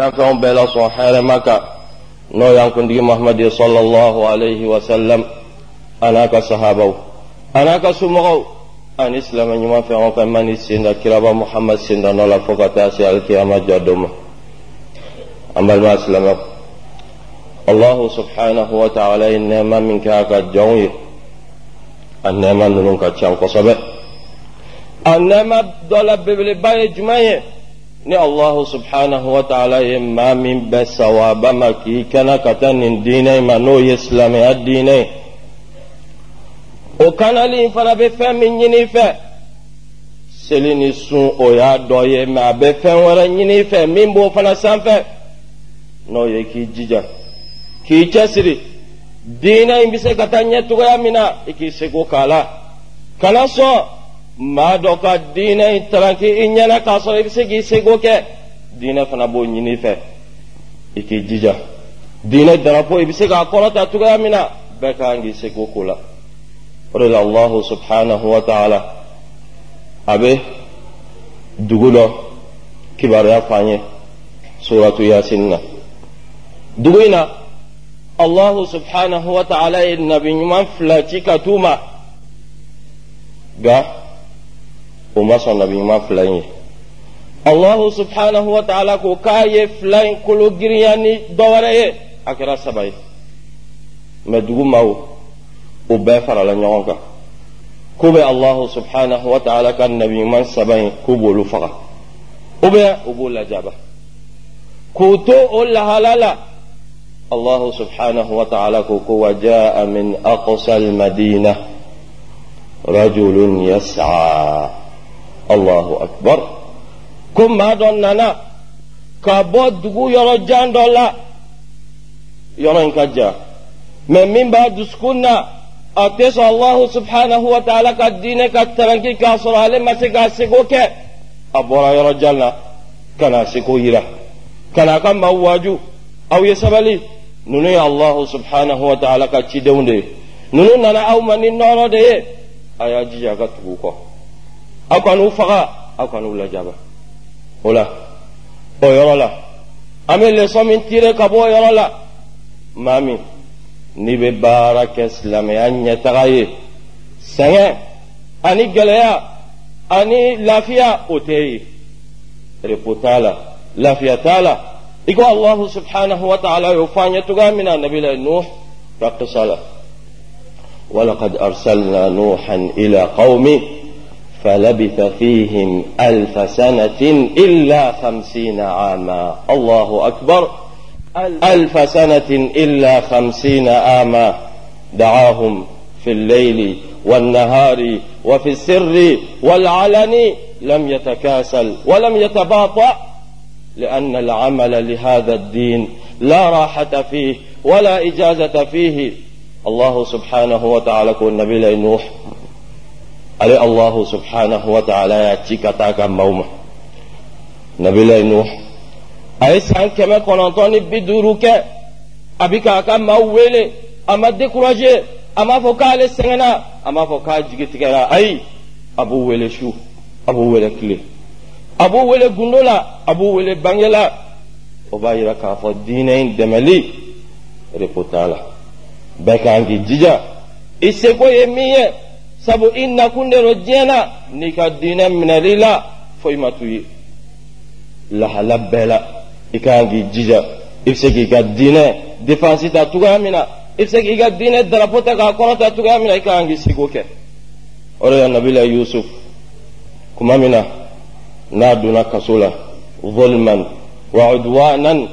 فكهم بلا صحار مكة نو ينكن دي محمد صلى الله عليه وسلم أنا كصحابه أنا كسمغو أن إسلام نما في عنك من السند كرابة محمد سند نولا فقط أسي القيامة جدوم أما المسلم الله سبحانه وتعالى إنما منك أكد جوي النعمة ننكا تشان قصبه النعمة دولة ببلي باي جمعيه ni allahu subhanahu wa ta'ala ye maa min bɛ sawaba ma k'i kɛnɛ ka taa nin diinɛ in ma n'o ye silamɛya diinɛ ye o kanali in fana bɛ fɛn min ɲini fɛ. Seli ni sun o y'a dɔ ye mɛ a bɛ fɛn wɛrɛ ɲini fɛ min b'o fana sanfɛ. N'o ye k'i jija k'i cɛsiri. Diinɛ in bɛ se ka taa ɲɛ cogoya min na i k'i seko k'a la. Kana sɔn maa dɔ ka diinɛ in taranki i ɲɛna k'a sɔrɔ i bɛ se k'i seko kɛ diinɛ fana b'o ɲini i fɛ i k'i jija diinɛ darapo i bɛ se k'a kɔrɔta cogoya min na bɛɛ kan k'i seko ko la o de la allahu subhanahu wa ta'ala a bɛ dugu dɔ kibaruya f'an ye suratu yasin na dugu in na allahu subhanahu wa ta'ala ye nabi ɲuman fila ci ka t'u ma nka o ma sɔn nabi allahu subhanahu wa ta'ala ko k'a ye fila in kolo girinya ni dɔwɛrɛ ye a kɛra o farala ɲɔgɔn kan ko bɛ allahu subhanahu wa ta'ala ka nabi ɲuman saba in b'olu faga ou bien u b'o lajaba k'u to o lahala la allahu subhanahu wa ta'ala ko ko min aqsa al-madina rajulun yas'a allahu akbar. Maa dɔ nana. Ka bɔ dugu yɔrɔ jan dɔ la yɔrɔ in ka jan mɛ min b'a dusukun na a tɛ sɔn allahu subhanahu wa ta'ala ka diinɛ ka taranki k'a sɔrɔ ale ma se k'a seko kɛ a bɔra yɔrɔ jan na ka n'a seko yira ka n'a ka maaw waaju aw ye sabali. Ninnu ye allahu subhanahu wa ta'ala ka cidenw de ye ninnu nana aw ma ni nɔɔrɔ de. Ye a y'a ka aw kan'u faga aw kan'u lajaba o la o yɔrɔ la an bɛ lesɔn min tire ka bɔ o yɔrɔ la maa min n'i bɛ baara kɛ silamɛya ɲɛtaga ye sɛgɛn ani gɛlɛya ani lafiya o tɛ ye repo t'a la lafiya t'a la i ko alahu subhanahu wa ta'ala y'o fɔ an ye cogoya min na nabi la nuh ka kisa la ولقد أرسلنا نوحا إلى قومه فلبث فيهم ألف سنة إلا خمسين عاما. الله أكبر. ألف سنة إلا خمسين عاما. دعاهم في الليل والنهار وفي السر والعلن. لم يتكاسل ولم يتباطأ. لأن العمل لهذا الدين لا راحة فيه ولا إجازة فيه. الله سبحانه وتعالى كون نبي نوح ale allahu subhanahu wa ta'ala ya ci ka taa ka maaw ma nabilayi nuh. A ye san kɛmɛ kɔnɔntɔn ni bi duuru kɛ a bi k'a ka maaw wele a ma découragé a m'a fɔ k'ale sɛgɛnna a m'a fɔ k'a jigi tigɛra ayi a b'u wele su a b'u wele tile a b'u wele gundo la a b'u wele bange la. O b'a yira k'a fɔ diinɛ in dɛmɛli repo t'a la. Bɛɛ kan k'i jija. I seko ye min ye sabu i nakundero diɲɛ na n'i ka diinɛ minɛli la foyi ma t'u ye lahala bɛɛ la i ka kan k'i jija i bɛ se k'i ka diinɛ defansi ta cogoya min na i bɛ se k'i ka diinɛ darapo ta k'a kɔrɔ ta cogoya min na i ka kan k'i sigi kɛ o de la nabila yusuf kuma min na n'a donna kaso la zolman wa udwanan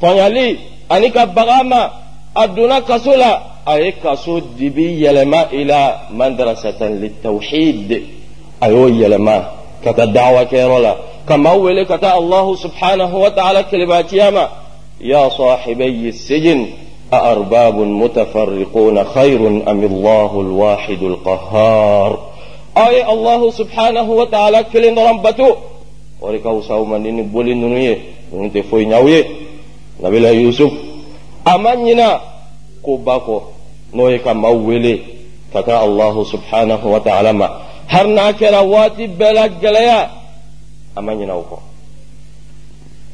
tɔɲali ani ka baga ma a donna kaso la a ye kaso dibi yɛlɛma i la madrasatan litawhid a y'o yɛlɛma ka taa dawakɛyɔrɔ la ka maa wele ka taa allahu subhanahu wa ta'ala kelebaciya ma ya sahibayi sijin أأرباب متفرقون خير أم الله الواحد القهار أي الله سبحانه وتعالى كلين رمبتو وركاو ساوما نيني بولي نونيه نونتي فوي نياويه نبي يوسف أمانينا ko ba ko n'o ye ka maaw wele ka taa subhanahu wa ta'ala ma har n'a kɛra waati bɛɛ la gɛlɛya a ma kɔ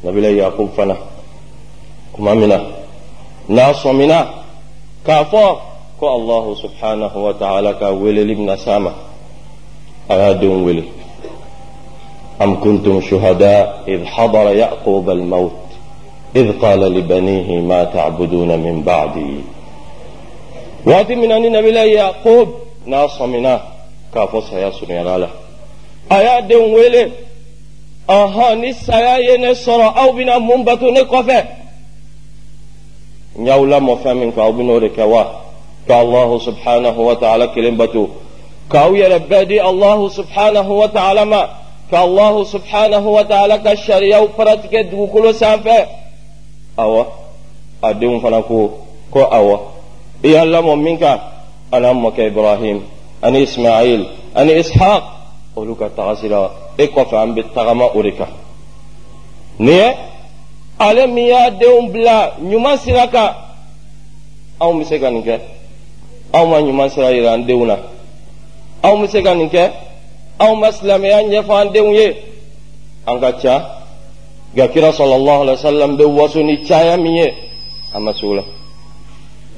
nabila yakub fana kuma min na n'a sɔmina k'a fɔ ko allahu subhanahu wa ta'ala ka weleli bɛna s'a ma a y'a wele am kuntum shuhada idh hadara yaqub al-maut إذ قال لبنيه ما تعبدون من بعدي. وأتي من أن نبي الله يعقوب. ناصر منه. كافو سيا سنيا لا أيا دون ويلي؟ أها نسايا ينصر أو بنا منبتو نقفة نيو لما فهمك أو بنورك كالله سبحانه وتعالى كلمبتو. كاو يا ربادي الله سبحانه وتعالى ما. كالله سبحانه وتعالى كالشريع وفرتك دوكولو سانفه awɔ a denw fana ko ko awɔ i y'a lamɔ min kan an mɔkɛ ibrahim ani ismail ani ishaq. Olu ka taga sira e kɔfɛ an bɛ tagama o de kan nin ye ale min y'a denw bila ɲuman sira kan anw bɛ se ka nin kɛ anw ma ɲuman sira yira an denw na anw bɛ se ka nin kɛ anw ma silamɛya ɲɛfɔ an denw ye? An ka ca nka kira sɔlɔlɔhu alayhi wa sallam bɛ waso ni caya min ye an ma se o la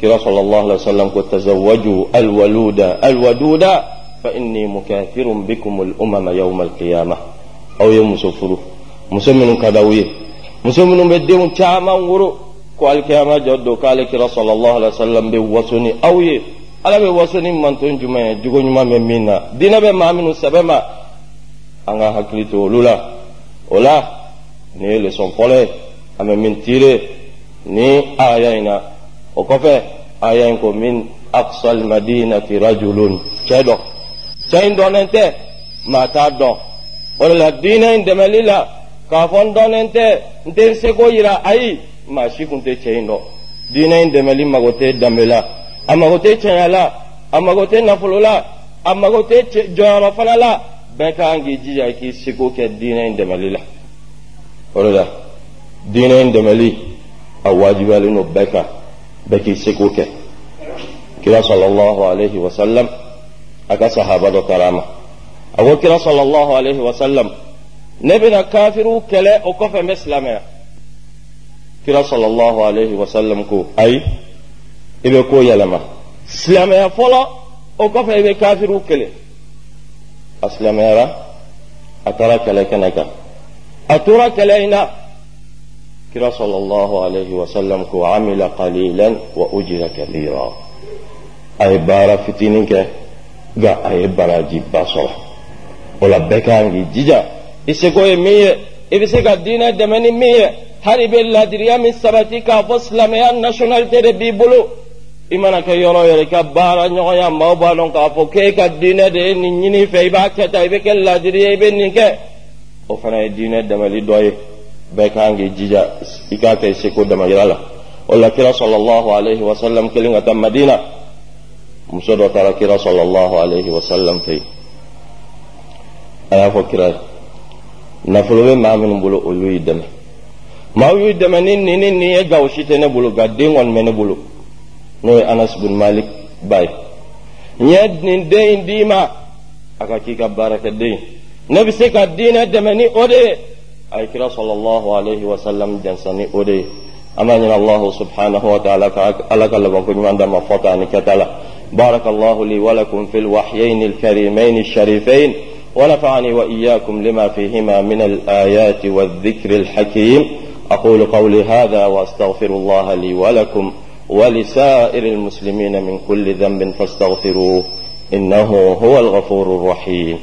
kira sɔlɔlɔhu alayhi wa sallam ko tazawwaju alwaluda alwaduda. فإني مكاثر بكم الأمم يوم القيامة أو يوم سفر مسلم كدوي مسلم بديم تاما ورو ko alkiyama joddo k'ale kira sallallahu alaihi wasallam bɛ wasoni aw ye ala bɛ wasoni manton jumɛn ye jogo ɲuman bɛ min na diinɛ bɛ maa minnu sɛbɛ ma an ka hakili to olu la ye leçon fɔlɔ ye an bɛ min tiire ni aya in na o kɔfɛ aya in ko min aqsal madinati rajulun. Cɛ dɔ cɛ in dɔnnen tɛ maa t'a dɔn o de la diinɛ in dɛmɛli la k'a fɔ n dɔnnen tɛ n tɛ n seko yira ayi maa si kun tɛ cɛ in dɔn diinɛ in dɛmɛli mago tɛ danbe la a mago tɛ cɛnya la a mago tɛ nafolo la a mago tɛ jɔyɔrɔ fana la bɛɛ ka kan k'i jija k'i seko kɛ diinɛ in dɛmɛli la kira sallallahu alaihi wa sallam aka sahaba dɔ karama a ko kira sallallahu alaihi wa sallam ne bɛna kafiru kɛlɛ o kɔfɛ n bɛ silamɛya kira sallallahu alaihi wa sallam ko ayi i bɛ ko yɛlɛma silamɛya fɔlɔ o kɔfɛ i bɛ kafiru kɛlɛ a silamɛyara a taara kɛlɛ kɛnɛ kan sallam ko amila qalilan wa ujira kabira a ye baara fitinin kɛ nka a ye barajiba sɔrɔ o la bɛɛ kan k'i jija i seko ye min ye i bɛ se ka diinɛ dɛmɛ ni min ye hali i mana kɛ yɔrɔ i ka baara ɲɔgɔnya maaw b'a dɔn k'a fɔ k'e ka diinɛ de ye nin o fana ye diinɛ dɛmɛli dɔ ye bɛɛ kan k'i jija i k'a kɛ seko damayira la. O la kira sɔlɔlɔhu alayhi wa kelen ka taa madina muso dɔ taara kira sallallahu alaihi wa fɛ yen. A y'a fɔ kira ye nafolo bɛ maa minnu bolo olu y'i dɛmɛ. Maa y'u dɛmɛ ni nin ni nin ye nka si tɛ ne bolo nka den kɔni bɛ ne bolo. N'o ye anas bin malik ba ye. N ye nin den in d'i ma a ka k'i ka baarakɛden ne bɛ se ka diinɛ dɛmɛ ni o de ye a ye kira sallallahu alaihi wa sallam jansa ni o de ye an b'a ɲini allahu subhanahu wa ta'ala ka ala ka labanko ɲuman d'a ma fɔ k'a ni kɛta la. بارك الله لي ولكم في الوحيين الكريمين الشريفين ونفعني وإياكم لما فيهما من الآيات والذكر الحكيم أقول قولي هذا وأستغفر الله لي ولكم ولسائر المسلمين من كل ذنب فاستغفروه إنه هو الغفور الرحيم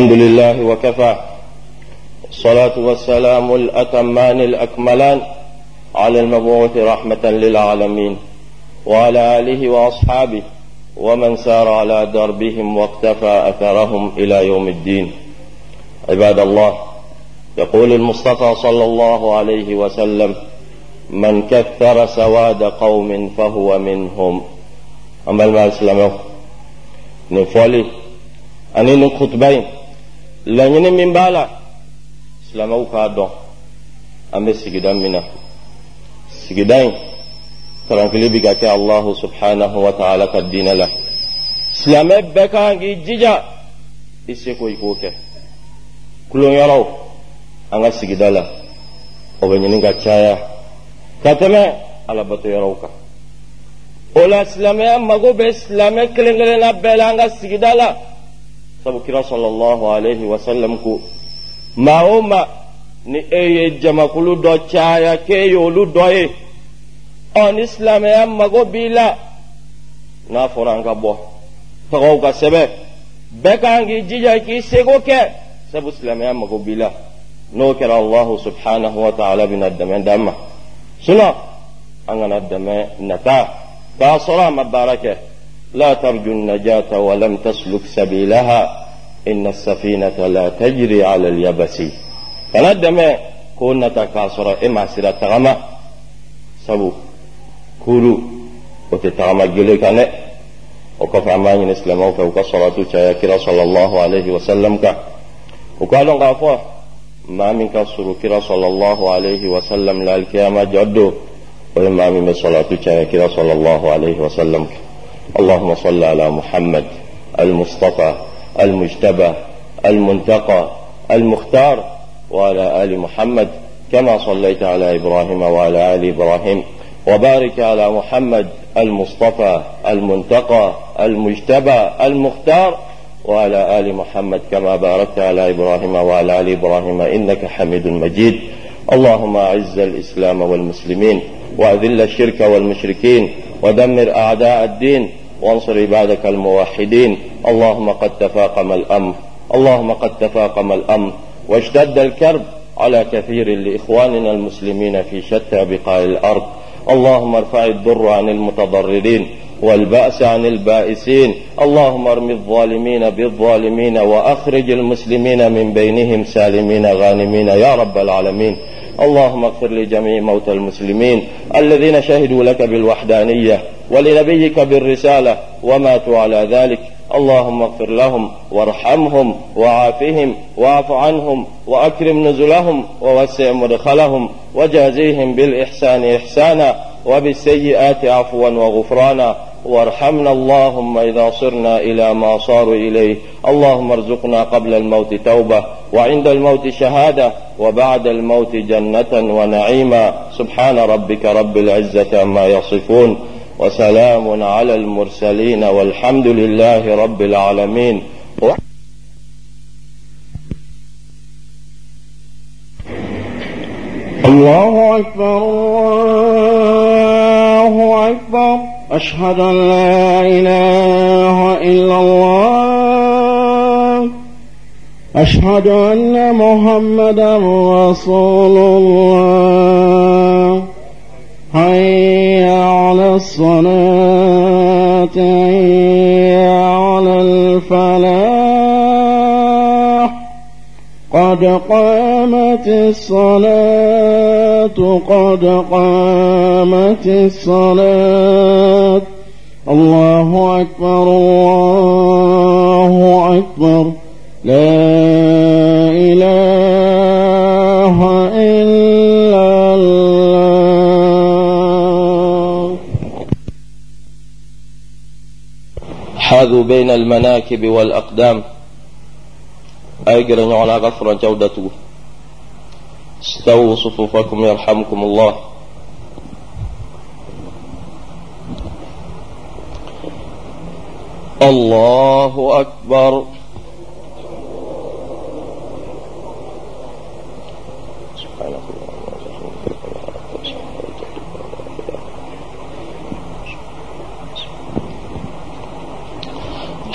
الحمد لله وكفى. الصلاة والسلام الأتمان الأكملان على المبعوث رحمة للعالمين وعلى آله وأصحابه ومن سار على دربهم واقتفى أثرهم إلى يوم الدين. عباد الله يقول المصطفى صلى الله عليه وسلم من كثر سواد قوم فهو منهم. أما المسلمين نفولي أني نخطبين laɲini min b'a la silamɛw k'a dɔn an bɛ sigida min na. Sigida in tarankili bi ka kɛ allahu subhanahu wa ta'ala ka diinɛ la. Silamɛ bɛɛ kan k'i jija i seko i k'o kɛ. Kulonkɛyɔrɔw an ka sigida la. O bɛ ɲini ka caya. Ka tɛmɛ alabato kan. O la silamɛya mago bɛ silamɛ kelen kelenna bɛɛ la an ka sigida la. Sabu kira sɔlɔlɔhu alayhi wa sallam ko maa o maa ni e ye jamakulu dɔ caya k'e ye olu dɔ ye ɔ ni silamɛya mago b'i la n'a fɔra an ka bɔ tɔgɔw ka sɛbɛn bɛɛ kan k'i jija k'i seko kɛ sabu silamɛya mago b'i la n'o kɛra allahu subhanahu wa ta'ala bɛna dɛmɛ d'an ma sinɔn an kana dɛmɛ nata k'a sɔrɔ a ma baara kɛ لا ترجو النجاة ولم تسلك سبيلها. إن السفينة لا تجري على اليبس. فندم كون تكاسر إما سر تغمى. سبو كولو وتتغمى جليك وكفى ما ينسلم وفوق صلاة تشاكر صلى الله عليه وسلم وقال غافوا ما من منك سركر صلى الله عليه وسلم لا الكيامة جدو. وإما من صلاة تشاكر صلى الله عليه وسلم كه. اللهم صل على محمد المصطفى المجتبى المنتقى المختار وعلى آل محمد كما صليت على إبراهيم وعلى آل إبراهيم وبارك على محمد المصطفى المنتقى المجتبى المختار وعلى آل محمد كما باركت على إبراهيم وعلى آل إبراهيم إنك حميد مجيد. اللهم أعز الإسلام والمسلمين وأذل الشرك والمشركين ودمر أعداء الدين وانصر عبادك الموحدين اللهم قد تفاقم الأمر اللهم قد تفاقم الأمر واشتد الكرب على كثير لإخواننا المسلمين في شتى بقاع الأرض اللهم ارفع الضر عن المتضررين والبأس عن البائسين. اللهم ارم الظالمين بالظالمين وأخرج المسلمين من بينهم سالمين غانمين يا رب العالمين. اللهم اغفر لجميع موتى المسلمين الذين شهدوا لك بالوحدانية ولنبيك بالرسالة وماتوا على ذلك. اللهم اغفر لهم وارحمهم وعافهم واعف عنهم وأكرم نزلهم ووسع مدخلهم وجازيهم بالإحسان إحسانا وبالسيئات عفوا وغفرانا. وارحمنا اللهم إذا صرنا إلى ما صاروا إليه. اللهم ارزقنا قبل الموت توبة وعند الموت شهادة وبعد الموت جنة ونعيما. سبحان ربك رب العزة عما يصفون وسلام على المرسلين والحمد لله رب العالمين. الله أكبر الله أكبر. أشهد أن لا إله إلا الله. أشهد أن محمدا رسول الله. حي على الصلاة. قد قامت الصلاة قد قامت الصلاة. الله أكبر الله أكبر. لا إله إلا الله. حاذوا بين المناكب والأقدام. أجر على غفر جودته. استووا صفوفكم يرحمكم الله. الله أكبر.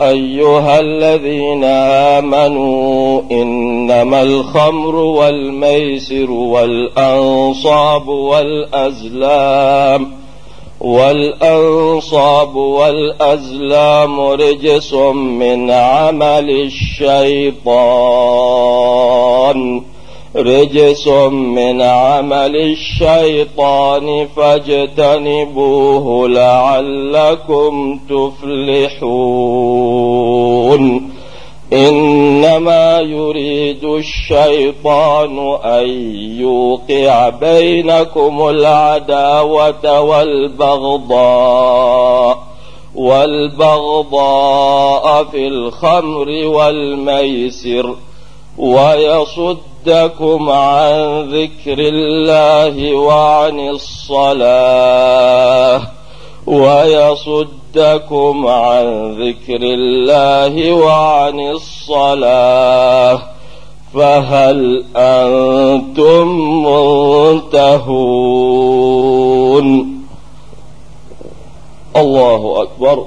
أيها الذين آمنوا إنما الخمر والميسر والأنصاب والأزلام والأنصاب والأزلام رجس من عمل الشيطان رجس من عمل الشيطان فاجتنبوه لعلكم تفلحون. إنما يريد الشيطان أن يوقع بينكم العداوة والبغضاء والبغضاء في الخمر والميسر. ويصد يصدكم عن ذكر الله وعن الصلاة. ويصدكم عن ذكر الله وعن الصلاة. فهل أنتم منتهون؟ الله أكبر.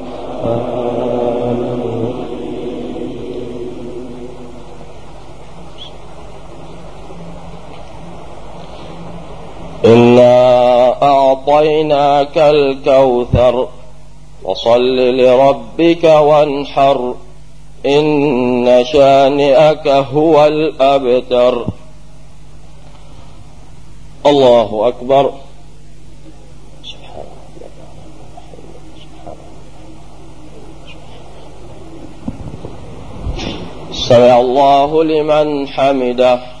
أعطيناك الكوثر وصل لربك وانحر إن شانئك هو الأبتر الله أكبر سمع الله لمن حمده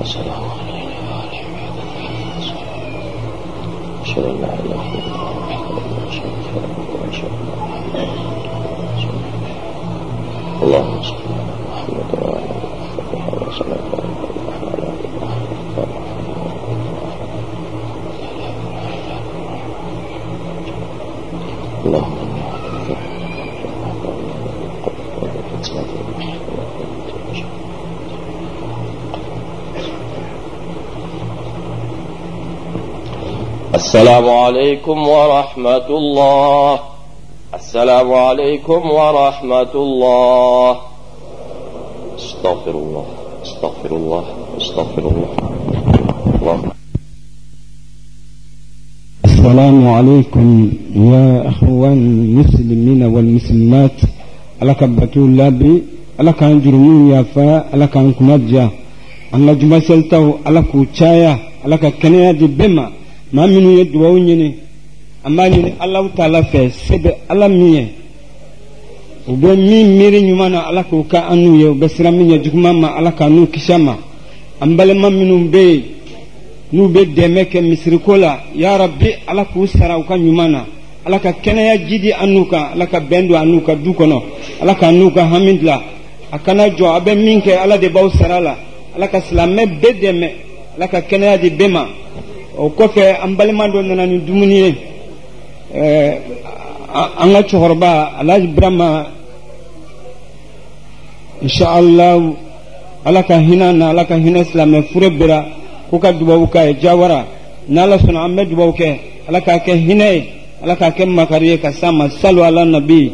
وصلى الله عليه وآله وسلم أشهد إله إلا الله. السلام عليكم ورحمة الله. السلام عليكم ورحمة الله. استغفر الله استغفر الله استغفر الله. الله. السلام عليكم يا أخوان المسلمين والمسلمات. ala ka bato labi ala k'an jurumu yafa ala k'an diya an ka jumaselitaw ala k'u caya di bɛɛ ma maa minnu ye dubabu ɲini an b'a ɲini alahu taala fɛ se bɛ ala min ye. U bɛ min miiri ɲuman na ala k'o ka an n'u ye. U bɛ siran min ɲɛ juguman ma ala k'a n'u kisi a ma. An balima minnu bɛ yen n'u bɛ dɛmɛ kɛ misiriko la yarabi ala k'u sara u ka ɲuman na. Ala ka kɛnɛya jidi an n'u kan. Ala ka bɛn don an n'u ka du kɔnɔ. Ala ka n'u ka hami dilan a kana jɔ a bɛ min kɛ ala de b'aw sara la. Ala ka silamɛ bɛɛ dɛmɛ. Ala ka kɛnɛya di bɛɛ ma o kɔfɛ an balima dɔ nana ni dumuni ye an ka cɛkɔrɔba alhaji birama inshallah ala ka hinɛ na ala ka hinɛ silamɛ fure bira ko ka dubabu k'a ye jawara n'ala sɔnna an bɛ dubabu kɛ ala k'a kɛ hinɛ ye ala k'a kɛ makari ye ka s'a ma salu ala nabi